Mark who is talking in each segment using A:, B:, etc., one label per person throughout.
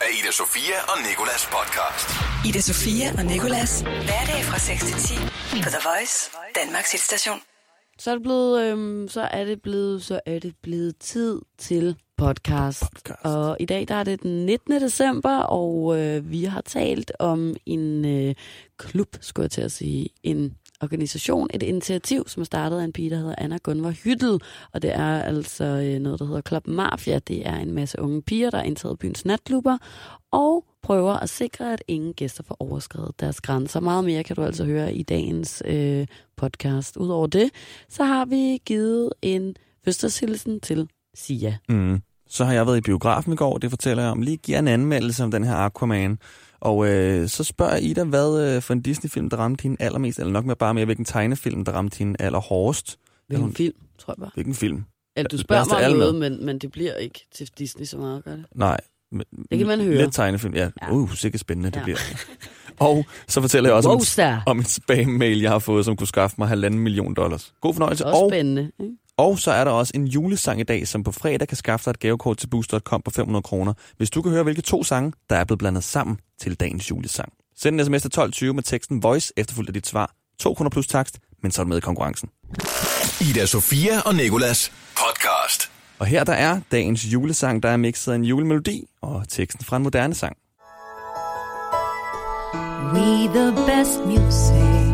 A: af Ida Sofia og Nikolas podcast.
B: Ida Sofia og Nikolas. Hverdag fra 6 til 10 på The Voice, Danmarks hitstation.
C: Så er det blevet, øhm, så er det blevet, så er det blevet tid til podcast.
D: Podcast.
C: Og i dag der er det den 19. december, og øh, vi har talt om en øh, klub, skulle jeg til at sige, en organisation, et initiativ, som er startet af en pige, der hedder Anna Gunvar Hyttel, og det er altså øh, noget, der hedder Club Mafia. Det er en masse unge piger, der er indtaget byens natklubber, og prøver at sikre, at ingen gæster får overskrevet deres grænser. Meget mere kan du altså høre i dagens øh, podcast. Udover det, så har vi givet en fødselshilsen til Sia.
D: Mm. Så har jeg været i biografen i går, det fortæller jeg om. Lige giver en anmeldelse om den her Aquaman. Og øh, så spørger Ida, hvad øh, for en Disney-film, der ramte hende allermest, eller nok mere bare mere, hvilken tegnefilm, der ramte hende allerhårdest.
C: Hvilken
D: hun-
C: film, tror jeg bare.
D: Hvilken film?
C: Eller du spørger mig om noget, men, men det bliver ikke til Disney så meget, gør det?
D: Nej. men-
C: Det kan man høre.
D: Lidt tegnefilm, ja.
C: Ja.
D: Uh, sikkert spændende, det
C: Ja.
D: bliver. Og så fortæller jeg også om, et, om en spam-mail, jeg har fået, som kunne skaffe mig halvanden million dollars. God fornøjelse.
C: Også
D: Og,
C: spændende. Ikke?
D: Og så er der også en julesang i dag, som på fredag kan skaffe dig et gavekort til boost.com på 500 kroner, hvis du kan høre, hvilke to sange, der er blevet blandet sammen til dagens julesang. Send en sms til 1220 med teksten Voice efterfulgt af dit svar. 2 kroner plus takst, men så er du med i konkurrencen.
A: Ida Sofia og Nikolas podcast.
D: Og her der er dagens julesang, der er mixet af en julemelodi og teksten fra en moderne sang.
E: We the best music.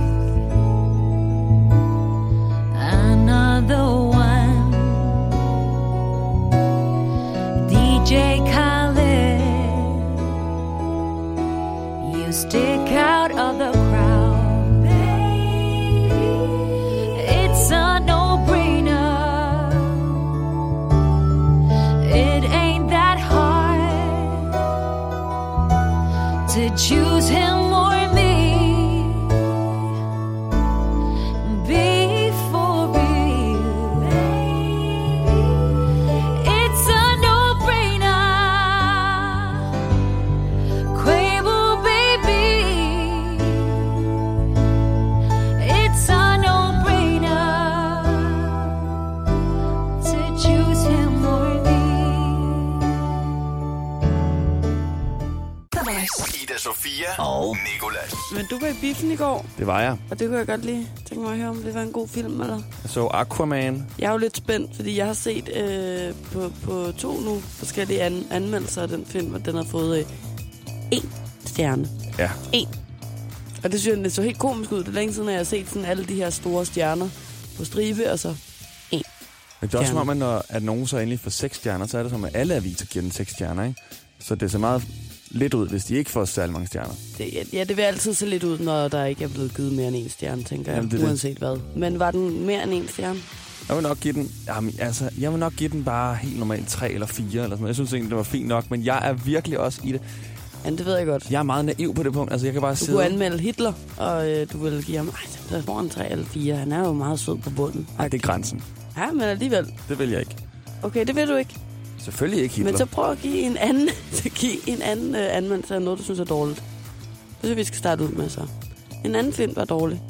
E: Stick out of the
B: Voice.
A: Ida Sofia og Nikolas.
C: Men du var i biffen i går,
D: Det var jeg.
C: og det kunne jeg godt lige tænke mig at høre, om det var en god film, eller?
D: Jeg så Aquaman.
C: Jeg er jo lidt spændt, fordi jeg har set øh, på, på to nu forskellige an, anmeldelser af den film, og den har fået øh, én stjerne.
D: Ja.
C: En. Og det synes jeg, det så helt komisk ud. Det er længe siden, at jeg har set sådan alle de her store stjerner på stribe, og så en.
D: Men det er også som
C: Stjerner.
D: om, at når at nogen så endelig får seks stjerner, så er det som, at alle aviser giver den seks stjerner, ikke? Så det ser meget lidt ud, hvis de ikke får særlig mange stjerner.
C: Det, ja, det vil altid se lidt ud, når der ikke er blevet givet mere end en stjerne, tænker jeg,
D: Jamen, det er det.
C: uanset hvad. Men var den mere end en stjerne?
D: Jeg vil nok give den, jamen, altså, jeg vil nok give den bare helt normalt tre eller fire eller sådan noget. Jeg synes egentlig, det var fint nok, men jeg er virkelig også i det.
C: Ja, det ved jeg godt.
D: Jeg er meget naiv på det punkt. Altså, jeg kan bare
C: Du
D: sidde...
C: kunne anmelde Hitler, og øh, du ville give ham, ej, der får en 3 eller 4. Han er jo meget sød på bunden.
D: Ej, det er grænsen.
C: Ja, men alligevel.
D: Det vil jeg ikke.
C: Okay, det vil du ikke.
D: Selvfølgelig ikke Hitler.
C: Men så prøv at give en anden, så give en anden øh, anmeldelse af noget, du synes er dårligt. Det synes vi skal starte ud med så. En anden film var dårlig.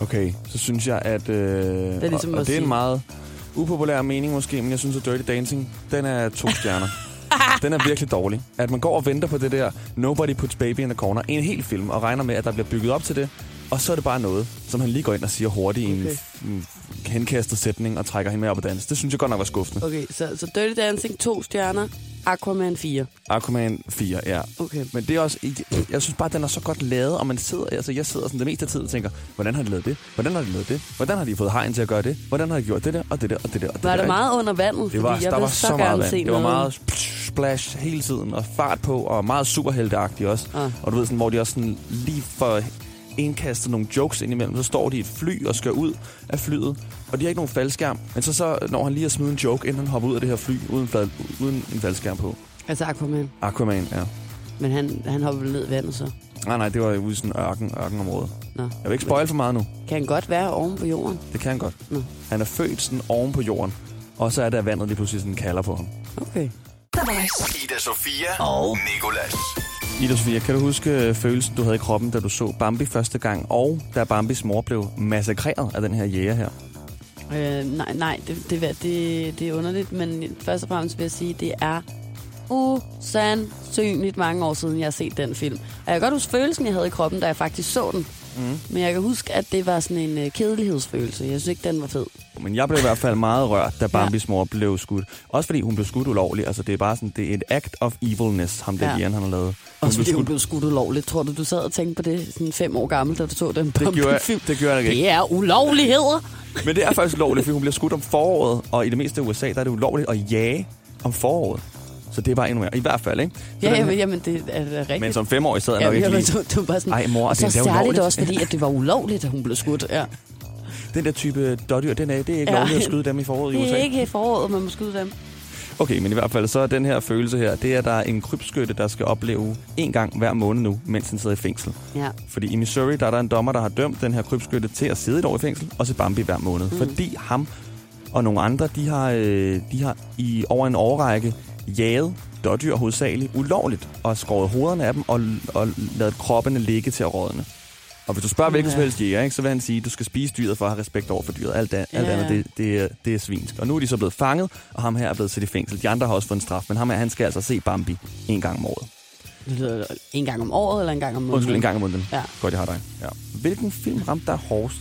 D: Okay, så synes jeg, at... Øh, det
C: er ligesom
D: og, og det er en meget upopulær mening måske, men jeg synes, at Dirty Dancing, den er to stjerner. den er virkelig dårlig. At man går og venter på det der Nobody Puts Baby in the Corner, en hel film, og regner med, at der bliver bygget op til det, og så er det bare noget, som han lige går ind og siger hurtigt i
C: Okay.
D: en, en henkastet sætning og trækker hende med op og danse. Det synes jeg godt nok var skuffende.
C: Okay, så, så Dirty Dancing, to stjerner. Aquaman 4.
D: Aquaman 4, ja.
C: Okay.
D: Men det er også, jeg, synes bare, at den er så godt lavet, og man sidder, altså jeg sidder sådan det meste af tiden og tænker, hvordan har de lavet det? Hvordan har de lavet det? Hvordan har de fået hegn til at gøre det? Hvordan har de gjort det der, og det der, og det der, og det
C: Var
D: der?
C: det meget under vandet?
D: Det var,
C: jeg
D: der var
C: så,
D: så, meget vand. Det var meget splash hele tiden, og fart på, og meget superhelteagtigt også.
C: Ah.
D: Og du ved sådan, hvor de også sådan lige får indkastet nogle jokes ind imellem. Så står de i et fly og skal ud af flyet, og de har ikke nogen faldskærm. Men så, så når han lige at smide en joke, inden han hopper ud af det her fly, uden, fald, uden en faldskærm på.
C: Altså Aquaman.
D: Aquaman, ja.
C: Men han, han hopper vel ned i vandet så.
D: Nej, nej, det var ude i sådan en ørken, ørkenområde.
C: Nå.
D: Jeg vil ikke spoil for meget nu.
C: Kan han godt være oven på jorden?
D: Det kan han godt.
C: Nå.
D: Han er født sådan oven på jorden, og så er der vandet lige pludselig sådan kalder på ham.
C: Okay.
A: Ida Sofia og Nikolas.
D: Ida Sofia, kan du huske øh, følelsen, du havde i kroppen, da du så Bambi første gang, og da Bambis mor blev massakreret af den her jæger her?
C: Øh, nej, nej, det, det, det, det er underligt, men først og fremmest vil jeg sige, det er usandsynligt mange år siden, jeg har set den film. Og jeg kan godt huske følelsen, jeg havde i kroppen, da jeg faktisk så den. Mm. Men jeg kan huske, at det var sådan en øh, kedelighedsfølelse. Jeg synes ikke, den var fed.
D: Men jeg blev i hvert fald meget rørt, da Bambis mor blev skudt. Også fordi hun blev skudt ulovligt. Altså, det er bare sådan, det er et act of evilness, ham der
C: Ja.
D: Jan, han har lavet. Hun
C: Også
D: blev
C: fordi hun
D: skudt-
C: blev skudt ulovligt. Tror du, du sad og tænkte på det sådan fem år gammel, da du så den
D: det gjorde,
C: film?
D: det gjorde jeg ikke.
C: Det er ulovligheder.
D: Men det er faktisk ulovligt, fordi hun bliver skudt om foråret, og i det meste af USA, der er det ulovligt at jage om foråret. Så det er bare endnu mere. I hvert fald, ikke? Så
C: Ja, jamen, jamen, det er rigtigt.
D: Men som femårig sad jeg
C: ja,
D: nok ikke lige...
C: du, du var sådan,
D: Ej, mor,
C: og
D: det
C: så
D: er da
C: særligt
D: ulovligt.
C: også, fordi at det var ulovligt, at hun blev skudt. Ja.
D: Den der type dårdyr, den er, det er ikke
C: Ja.
D: lovligt at skyde dem i foråret i
C: Det
D: USA.
C: er ikke i foråret, man må skyde dem.
D: Okay, men i hvert fald så er den her følelse her, det er, at der er en krybskytte, der skal opleve en gang hver måned nu, mens han sidder i fængsel.
C: Ja.
D: Fordi i Missouri, der er der en dommer, der har dømt den her krybskytte til at sidde et år i fængsel, og se Bambi hver måned. Mm. Fordi ham og nogle andre, de har, øh, de har i over en årrække jaget dårdyr hovedsageligt ulovligt, og skåret hovederne af dem, og, og lavet kroppene ligge til at rådne. Og hvis du spørger hvilken
C: Ja.
D: som helst jæger, ikke, så vil han sige, at du skal spise dyret for at have respekt over for dyret. Alt, an, alt
C: Ja.
D: andet, det, det, er, det er svinsk. Og nu er de så blevet fanget, og ham her er blevet sat i fængsel. De andre har også fået en straf, men ham her, han skal altså se Bambi en gang om året.
C: En gang om året, eller en gang om måneden?
D: Undskyld, en gang om måneden.
C: Ja.
D: Godt, jeg har dig. Ja. Hvilken film ramte dig hårdest?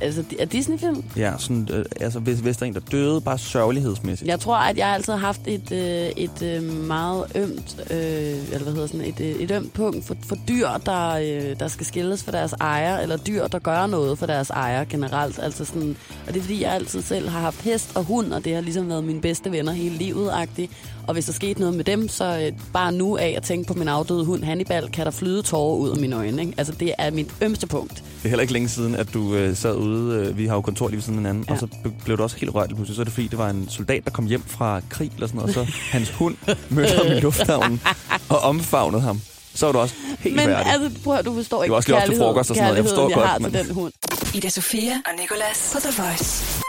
C: Altså, er Disney-film?
D: Ja, sådan, øh, altså hvis, hvis der er en, der døde, bare sørgelighedsmæssigt.
C: Jeg tror, at jeg altid har haft et, øh, et øh, meget ømt, øh, eller hvad hedder sådan, et, øh, et ømt punkt for, for dyr, der, øh, der skal skilles for deres ejer, eller dyr, der gør noget for deres ejer generelt. Altså sådan, og det er fordi, jeg altid selv har haft hest og hund, og det har ligesom været mine bedste venner hele livet -agtigt. Og hvis der skete noget med dem, så øh, bare nu af at tænke på min afdøde hund Hannibal, kan der flyde tårer ud af mine øjne. Ikke? Altså det er mit ømste punkt.
D: Det er heller ikke længe siden, at du øh, sad ude. Øh, vi har jo kontor lige ved siden af hinanden.
C: Ja.
D: Og så be- blev du også helt rørt pludselig. Så er det fordi, det var en soldat, der kom hjem fra krig eller sådan noget. Og så hans hund mødte ham i lufthavnen og omfavnede ham. Så var du også helt
C: Men
D: færdig.
C: altså, prøv at du forstår ikke
D: var også lige op til frokost og sådan noget. Jeg forstår
C: kærligheden,
D: godt,
C: jeg har
D: men-
C: til den hund.
B: Ida Sofia og Nicolas på The Voice.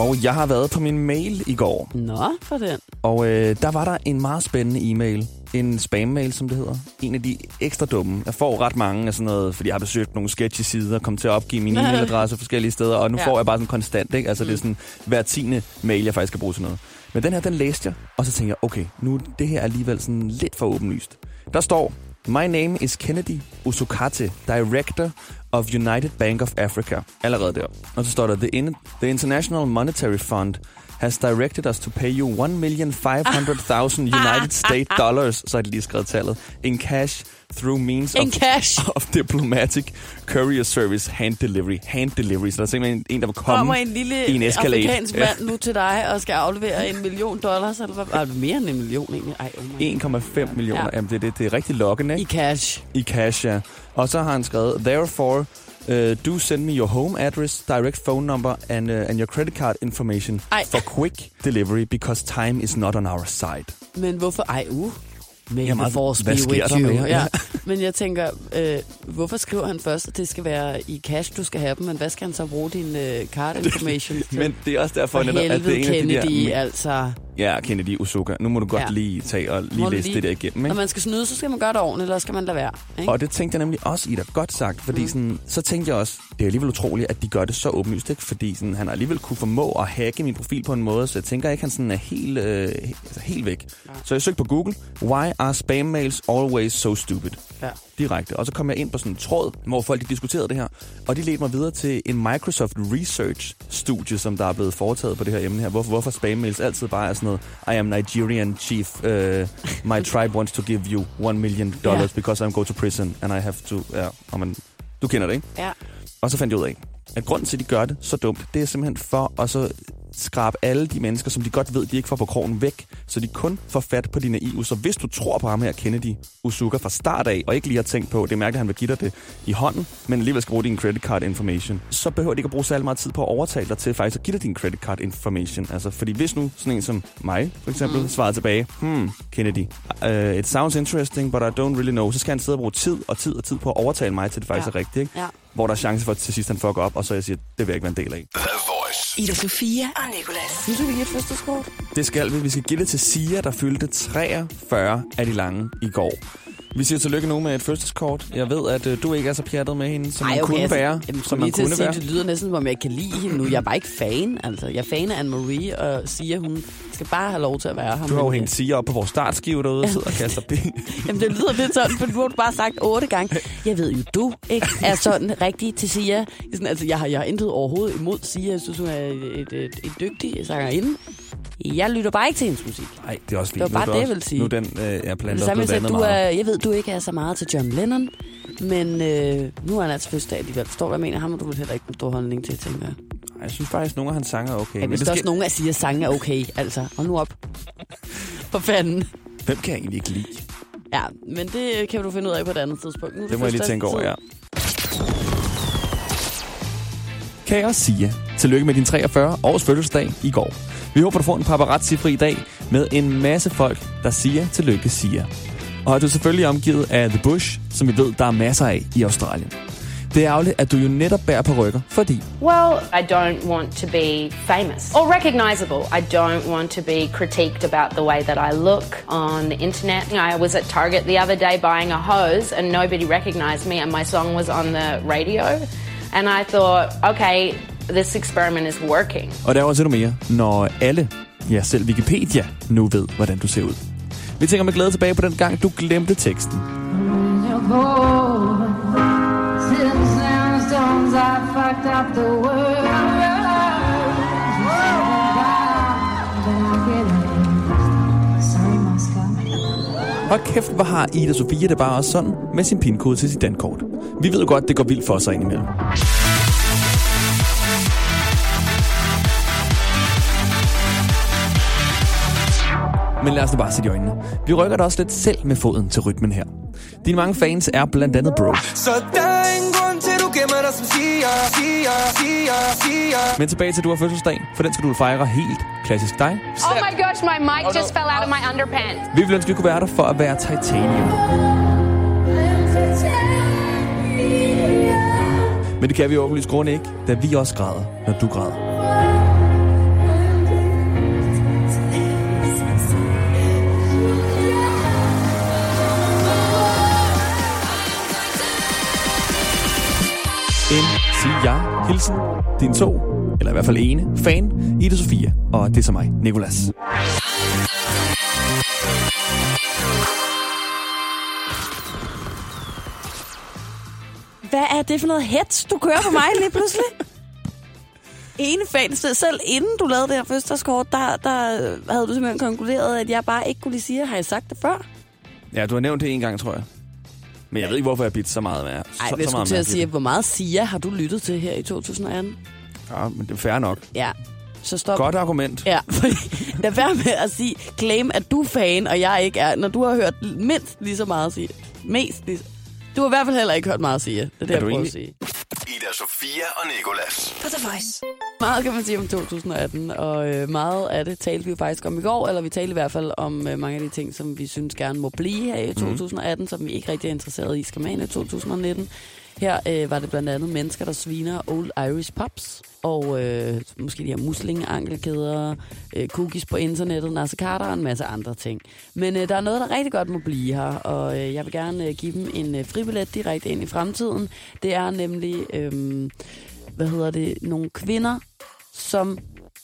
D: Og jeg har været på min mail i går.
C: Nå, for den.
D: Og øh, der var der en meget spændende e-mail. En spam-mail, som det hedder. En af de ekstra dumme. Jeg får ret mange af sådan noget, fordi jeg har besøgt nogle sketchy sider, kommet til at opgive min e-mailadresse forskellige steder, og nu
C: Ja.
D: får jeg bare sådan konstant, ikke? Altså mm. det er sådan hver tiende mail, jeg faktisk skal bruge til noget. Men den her, den læste jeg, og så tænkte jeg, okay, nu det her er alligevel sådan lidt for åbenlyst. Der står, My name is Kennedy Usukate, Director of United Bank of Africa. Allerede der. Og så står der, The, in the International Monetary Fund has directed us to pay you 1.500.000 United States dollars, så er det lige skrevet tallet, in cash through means
C: En
D: of,
C: cash.
D: of diplomatic courier service hand delivery. Hand delivery, så der er simpelthen en, der vil komme
C: kommer en lille
D: i en Escalade.
C: afrikansk mand nu til dig og skal aflevere en million dollars, eller hvad? Ej, mere end en million egentlig. Ej, oh my.
D: 1,5 millioner.
C: Ja.
D: Ja. Jamen, det, det, det er rigtig lokkende,
C: I
D: ikke?
C: cash.
D: I cash, ja. Og så har han skrevet, therefore, uh, do send me your home address, direct phone number and, uh, and your credit card information
C: Ej.
D: for quick delivery, because time is not on our side.
C: Men hvorfor? Ej, uh. May
D: Jamen,
C: the force be with you.
D: med?
C: Ja. Men jeg tænker, øh, hvorfor skriver han først, at det skal være i cash, du skal have dem, men hvad skal han så bruge din øh, card information til?
D: Men det er også derfor,
C: For
D: netop, at det er en af de
C: Kennedy,
D: der...
C: altså.
D: Ja, Kennedy Usuka. Nu må du godt
C: Ja.
D: lige tage og
C: Må
D: lige
C: du
D: læse
C: lige-
D: det der igennem,
C: Når
D: ikke?
C: man skal snyde, så skal man gøre det ordentligt, eller skal man lade være. Ikke?
D: Og det tænkte jeg nemlig også, Ida, godt sagt, fordi
C: Mm.
D: mm. sådan, så tænkte jeg også, det er alligevel utroligt, at de gør det så åbenlyst, ikke? fordi sådan, han har alligevel kunne formå at hacke min profil på en måde, så jeg tænker ikke, han sådan er helt, øh, altså, helt væk.
C: Ja.
D: Så jeg søgte på Google, why are spam mails always so stupid?
C: Ja.
D: Direkte. Og så kom jeg ind på sådan en tråd, hvor folk de diskuterede det her, og de ledte mig videre til en Microsoft Research-studie, som der er blevet foretaget på det her emne her. Hvorfor, hvorfor spam mails altid bare er sådan noget, I am Nigerian chief, uh, my tribe wants to give you one million dollars because I'm go to prison, and I have to... Ja, og man, du kender det, ikke?
C: Ja.
D: Og så fandt jeg ud af, at grunden til, at de gør det så dumt, det er simpelthen for at så skrabe alle de mennesker, som de godt ved, de ikke får på krogen væk, så de kun får fat på de naive. Så hvis du tror på ham her, Kennedy Usuka fra start af, og ikke lige har tænkt på, det er mærkeligt, at han vil give dig det i hånden, men alligevel skal bruge din credit card information, så behøver de ikke at bruge særlig meget tid på at overtale dig til faktisk at give dig din credit card information. Altså, fordi hvis nu sådan en som mig, for eksempel, mm. svarer tilbage, hmm, Kennedy, uh, it sounds interesting, but I don't really know, så skal han sidde og bruge tid og tid og tid på at overtale mig til, at det faktisk
C: Ja.
D: er rigtigt, ikke?
C: Ja.
D: hvor der er chance for, at til sidst han fucker op, og så jeg siger, det vil jeg ikke være en del af.
A: Voice.
B: Ida Sofia og Nicolas.
C: Synes du, vi giver et fødselskort?
D: Det skal vi. Vi skal give det til Sia, der fyldte 43 af de lange i går. Vi siger tillykke nu med et fødselskort. Jeg ved, at øh, du ikke er så pjattet med hende, som
C: Ej,
D: man
C: okay,
D: kunne
C: altså,
D: være.
C: Jamen,
D: som man
C: til at
D: kunne
C: sige,
D: være.
C: Det lyder næsten, som om jeg kan lide hende nu. Jeg er bare ikke fan. Altså, jeg er fan af Anne-Marie og siger, at hun skal bare have lov til at være her.
D: Du har jo
C: men,
D: hængt siger op på vores startskive derude og sidder og kaster penge.
C: Jamen, det lyder lidt sådan, for du har du bare sagt otte gange. Jeg ved jo, du ikke er sådan rigtig til Sia. Sådan, altså, jeg har, jeg har intet overhovedet imod Sia. Jeg synes, hun er et, et, et, et dygtig sangerinde. Jeg lytter bare ikke til hendes musik.
D: Nej, det er også fint.
C: Det var bare
D: er
C: det, jeg ville sige.
D: Nu er den øh, er
C: Det
D: plantet
C: samme du er,
D: meget.
C: jeg ved, du ikke er så meget til John Lennon, men øh, nu er han altså fødselsdag alligevel. Forstår du, hvad jeg mener? Ham har du vel heller ikke en stor holdning til, tænker jeg.
D: Ej, Jeg synes faktisk, at nogle af hans sange er okay.
C: Ja,
D: men det
C: der
D: skal...
C: også nogen, der siger, at sangen er okay, altså. Hold nu op. For fanden.
D: Hvem kan jeg egentlig ikke lide?
C: Ja, men det kan du finde ud af på et andet tidspunkt. Nu er
D: Det må jeg lige tænke over, ja. Kære Sia, tillykke med din 43 års fødselsdag i går. Vi håber, du får en paparazzi-fri dag med en masse folk, der siger tillykke siger. Og er du selvfølgelig omgivet af The Bush, som vi ved, der er masser af i Australien. Det er ærgerligt, at du jo netop bærer på rykker, fordi
F: Well, I don't want to be famous or recognizable. I don't want to be critiqued about the way that I look on the internet. I was at Target the other day buying a hose and nobody recognized me and my song was on the radio. And I thought, okay, this experiment is working.
D: Og der er også endnu mere, når alle, ja selv Wikipedia, nu ved, hvordan du ser ud. Vi tænker med glæde tilbage på den gang, du glemte teksten. Og kæft, hvor har Ida Sofia det bare også sådan med sin pinkode til sit dankort. Vi ved jo godt, det går vildt for sig indimellem. Men lad os da bare sætte i øjnene. Vi rykker da også lidt selv med foden til rytmen her. Dine mange fans er blandt andet Bro.
G: Så der er ingen grund til, du gemmer dig som siger, siger, siger, siger.
D: Men tilbage til, at du har fødselsdag, for den skal du fejre helt klassisk dig.
F: Oh my gosh, my mic just fell out of my underpants.
D: Vi ville ønske, at vi kunne være der for at være titanium. Men det kan vi åbenlyst grund ikke, da vi også græder, når du græder. En siger jeg hilsen din to, eller i hvert fald ene, fan, Ida Sofia, og det er så mig, Nikolas.
C: Hvad er det for noget hets, du kører på mig lige pludselig? Ene fan, så selv inden du lavede det her fødselskort, der, der havde du simpelthen konkluderet, at jeg bare ikke kunne lige sige, har jeg sagt det før?
D: Ja, du har nævnt det en gang, tror jeg. Men jeg ved ikke, hvorfor jeg har bidt så meget med. Så,
C: jeg
D: så
C: skulle
D: meget
C: til at sige, hvor meget Sia har du lyttet til her i 2018?
D: Ja, men det er fair nok.
C: Ja, så stop.
D: Godt argument.
C: Ja, fordi lad være med at sige, claim, at du er fan, og jeg ikke er, når du har hørt mindst lige så meget at sige. Mest lige Du har i hvert fald heller ikke hørt meget at sige. Det er det,
D: Er
C: jeg prøver at
D: enig?
C: sige.
A: Ida Sofia og Nikolas.
B: På The Voice.
C: Meget kan man sige om 2018, og øh, meget af det talte vi jo faktisk om i går, eller vi talte i hvert fald om øh, mange af de ting, som vi synes gerne må blive her i 2018, som vi ikke rigtig er interesseret i, skal med i 2019. Her øh, var det blandt andet mennesker, der sviner Old Irish Pops, og øh, måske de her muslingeankelkæder, øh, cookies på internettet, Nasser Carter og en masse andre ting. Men øh, der er noget, der rigtig godt må blive her, og øh, jeg vil gerne øh, give dem en øh, fribillet direkte ind i fremtiden. Det er nemlig, øh, hvad hedder det, nogle kvinder, som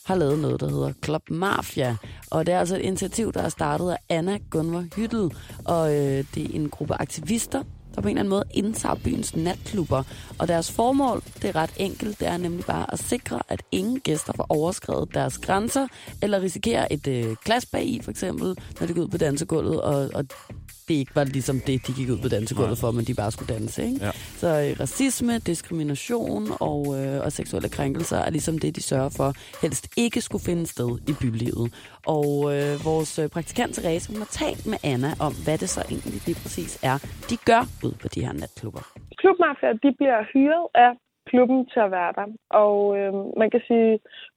C: har lavet noget, der hedder Club Mafia. Og det er altså et initiativ, der er startet af Anna Gunvar Hyttel. Og øh, det er en gruppe aktivister, der på en eller anden måde indtager byens natklubber. Og deres formål, det er ret enkelt, det er nemlig bare at sikre, at ingen gæster får overskrevet deres grænser, eller risikerer et øh, glas bag i, for eksempel, når de går ud på dansegulvet, og, og det ikke var ligesom det, de gik ud på dansegulvet for, men de bare skulle danse. Ikke?
D: Ja.
C: Så øh, racisme, diskrimination og, øh, og seksuelle krænkelser er ligesom det, de sørger for, helst ikke skulle finde sted i bylivet. Og øh, vores øh, praktikant Therese, hun har talt med Anna om, hvad det så egentlig lige præcis er, de gør ud på de her natklubber.
H: Klubmafia, de bliver hyret af klubben til at være der. Og øh, man kan sige,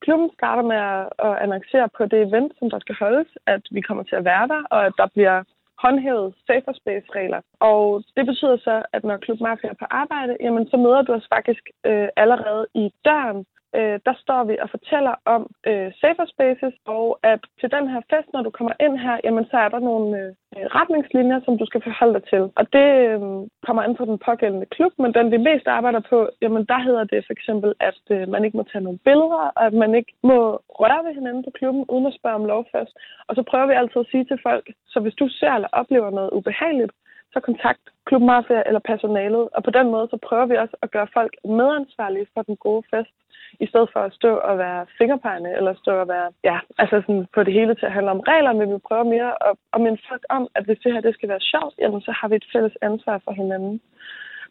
H: klubben starter med at, at annoncere på det event, som der skal holdes, at vi kommer til at være der, og at der bliver håndhævet safer space regler. Og det betyder så, at når Klub Mafia er på arbejde, jamen så møder du os faktisk øh, allerede i døren øh, der står vi og fortæller om øh, safer spaces, og at til den her fest, når du kommer ind her, jamen så er der nogle øh, retningslinjer, som du skal forholde dig til. Og det øh, kommer an på den pågældende klub, men den vi mest arbejder på, jamen der hedder det for eksempel, at øh, man ikke må tage nogle billeder, og at man ikke må røre ved hinanden på klubben, uden at spørge om lov først. Og så prøver vi altid at sige til folk, så hvis du ser eller oplever noget ubehageligt, så kontakt klubmafia eller personalet. Og på den måde, så prøver vi også at gøre folk medansvarlige for den gode fest, i stedet for at stå og være fingerpegende, eller stå og være, ja, altså sådan få det hele til at handle om regler, men vi prøver mere at, at minde folk om, at hvis det her det skal være sjovt, jamen så har vi et fælles ansvar for hinanden.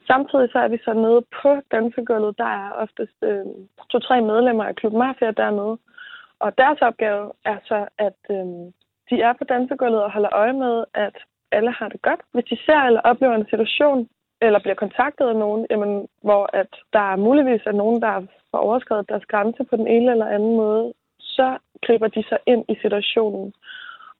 H: Samtidig så er vi så nede på dansegulvet. Der er oftest øh, to-tre medlemmer af Klub Mafia dernede. Og deres opgave er så, at øh, de er på dansegulvet og holder øje med, at alle har det godt. Hvis de ser eller oplever en situation, eller bliver kontaktet af nogen, jamen, hvor at der er muligvis er nogen, der har overskrevet deres grænse på den ene eller anden måde, så griber de sig ind i situationen.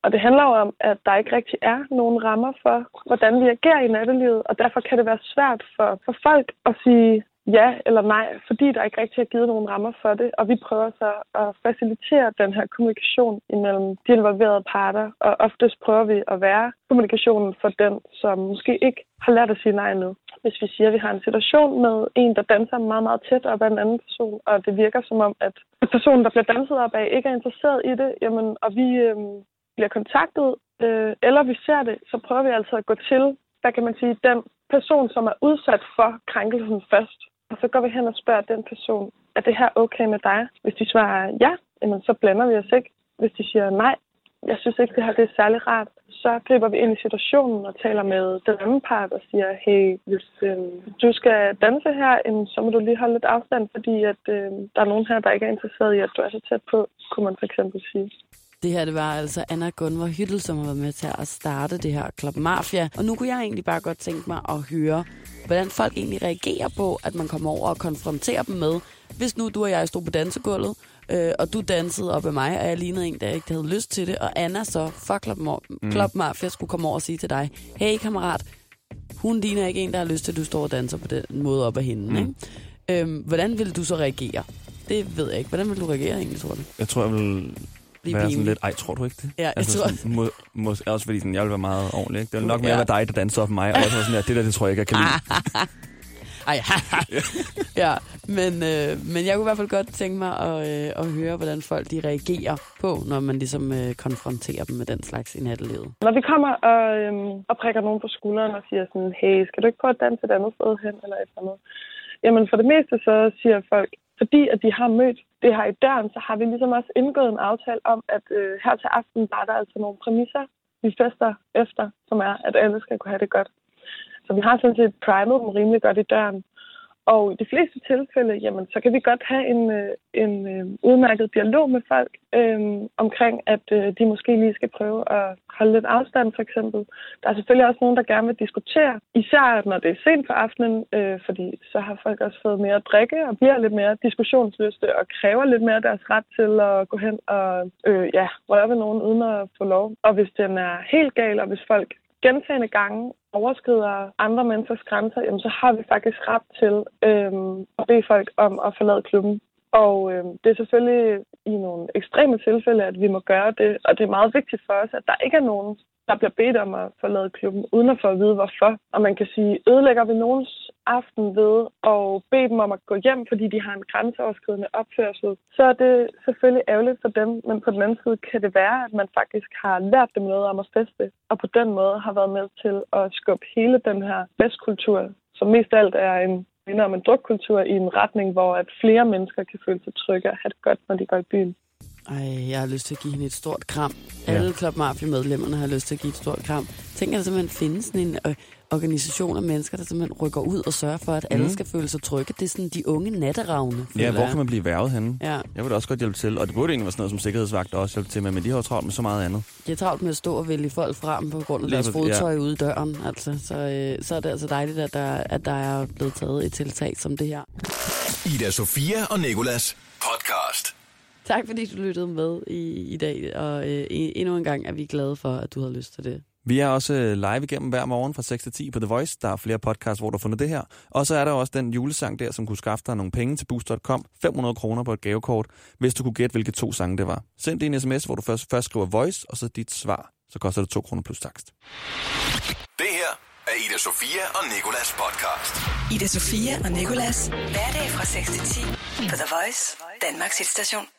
H: Og det handler jo om, at der ikke rigtig er nogen rammer for, hvordan vi agerer i nattelivet, og derfor kan det være svært for, for folk at sige, ja eller nej, fordi der ikke rigtig er givet nogen rammer for det. Og vi prøver så at facilitere den her kommunikation imellem de involverede parter, og oftest prøver vi at være kommunikationen for den, som måske ikke har lært at sige nej nu. Hvis vi siger, at vi har en situation med en, der danser meget, meget tæt op af en anden person, og det virker som om, at personen, der bliver danset op af, ikke er interesseret i det, jamen, og vi øhm, bliver kontaktet, øh, eller vi ser det, så prøver vi altså at gå til, hvad kan man sige, den person, som er udsat for krænkelsen først. Og så går vi hen og spørger den person, er det her okay med dig? Hvis de svarer ja, jamen, så blander vi os ikke. Hvis de siger nej, jeg synes ikke, det her det er særlig rart, så griber vi ind i situationen og taler med den anden part og siger, hey, hvis øh, du skal danse her, øh, så må du lige holde lidt afstand, fordi at, øh, der er nogen her, der ikke er interesseret i, at du er så tæt på, kunne man for eksempel sige.
C: Det her, det var altså Anna Gunvar Hyttel, som har været med til at starte det her Club Mafia. Og nu kunne jeg egentlig bare godt tænke mig at høre, hvordan folk egentlig reagerer på, at man kommer over og konfronterer dem med, hvis nu du og jeg stod på dansegulvet, øh, og du dansede op af mig, og jeg lignede en, der ikke havde lyst til det, og Anna så for Club, mm. Club Mafia skulle komme over og sige til dig, hey kammerat, hun ligner ikke en, der har lyst til, at du står og danser på den måde op af hende. Mm. Ikke? Øhm, hvordan vil du så reagere? Det ved jeg ikke. Hvordan vil du reagere egentlig, tror du?
D: Jeg tror, jeg vil
C: Blive
D: være sådan lidt, ej, tror du ikke det?
C: Ja, jeg
D: altså,
C: tror-
D: sådan, må, må, også fordi sådan, jeg vil være meget ordentlig. Ikke? Det vil nok mere
C: Ja.
D: være dig, der danser op mig. Og jeg tror sådan, at det der, det tror jeg ikke, jeg kan lide.
C: Ej, ja, men, øh, men jeg kunne i hvert fald godt tænke mig at, øh, at høre, hvordan folk de reagerer på, når man ligesom øh, konfronterer dem med den slags i nattelivet.
H: Når vi kommer og, øhm, og prikker nogen på skulderen og siger sådan, hey, skal du ikke prøve at danse et andet sted hen, eller et eller andet? Jamen for det meste så siger folk, fordi at de har mødt det her i døren, så har vi ligesom også indgået en aftale om, at øh, her til aften var der altså nogle præmisser, vi fester efter, som er, at alle skal kunne have det godt. Så vi har sådan set primet dem rimelig godt i døren. Og i de fleste tilfælde, jamen, så kan vi godt have en, øh, en øh, udmærket dialog med folk øh, omkring, at øh, de måske lige skal prøve at holde lidt afstand, for eksempel. Der er selvfølgelig også nogen, der gerne vil diskutere, især når det er sent på aftenen, øh, fordi så har folk også fået mere at drikke og bliver lidt mere diskussionsløste og kræver lidt mere deres ret til at gå hen og øh, ja, røre ved nogen uden at få lov. Og hvis den er helt gal, og hvis folk gentagende gange overskrider andre menneskers grænser, jamen, så har vi faktisk ret til øhm, at bede folk om at forlade klubben. Og øhm, det er selvfølgelig i nogle ekstreme tilfælde, at vi må gøre det, og det er meget vigtigt for os, at der ikke er nogen, der bliver bedt om at forlade klubben, uden at få at vide, hvorfor. Og man kan sige, ødelægger vi nogens aften ved at bede dem om at gå hjem, fordi de har en grænseoverskridende opførsel, så er det selvfølgelig ærgerligt for dem, men på den anden side kan det være, at man faktisk har lært dem noget om at feste, og på den måde har været med til at skubbe hele den her festkultur, som mest af alt er en minder om en drukkultur i en retning, hvor at flere mennesker kan føle sig trygge og have det godt, når de går i byen.
C: Ej, jeg har lyst til at give hende et stort kram. Alle Club Mafia-medlemmerne har lyst til at give et stort kram. Tænk, at der simpelthen findes sådan en øh, organisation af mennesker, der simpelthen rykker ud og sørger for, at alle
D: Mhm.
C: skal føle sig trygge. Det er sådan de unge natteravne.
D: Ja, hvor kan man blive værvet henne?
C: Ja,
D: Jeg vil da også godt hjælpe til, og det burde egentlig være sådan noget, som sikkerhedsvagter også hjælpe til med, men de har jo travlt med så meget andet.
C: de er travlt med at stå og vælge folk frem på grund af
D: Lige
C: deres
D: præcis, ja.
C: fodtøj ude i døren. Altså, så, øh, så er det altså dejligt, at der, at der er blevet taget et tiltag som det her.
A: Ida Sofia og Nikolas.
C: Tak fordi du lyttede med i, i dag, og øh, endnu en gang er vi glade for, at du havde lyst til det.
D: Vi er også øh, live igennem hver morgen fra 6 til 10 på The Voice. Der er flere podcasts, hvor du har fundet det her. Og så er der også den julesang der, som kunne skaffe dig nogle penge til Boost.com. 500 kroner på et gavekort, hvis du kunne gætte, hvilke to sange det var. Send din sms, hvor du først, først skriver Voice, og så dit svar. Så koster det 2 kroner plus takst.
A: Det her er Ida Sofia og Nikolas podcast.
B: Ida Sofia og Nicolas. Hverdag fra 6 til 10 på The Voice, Danmarks hitstation.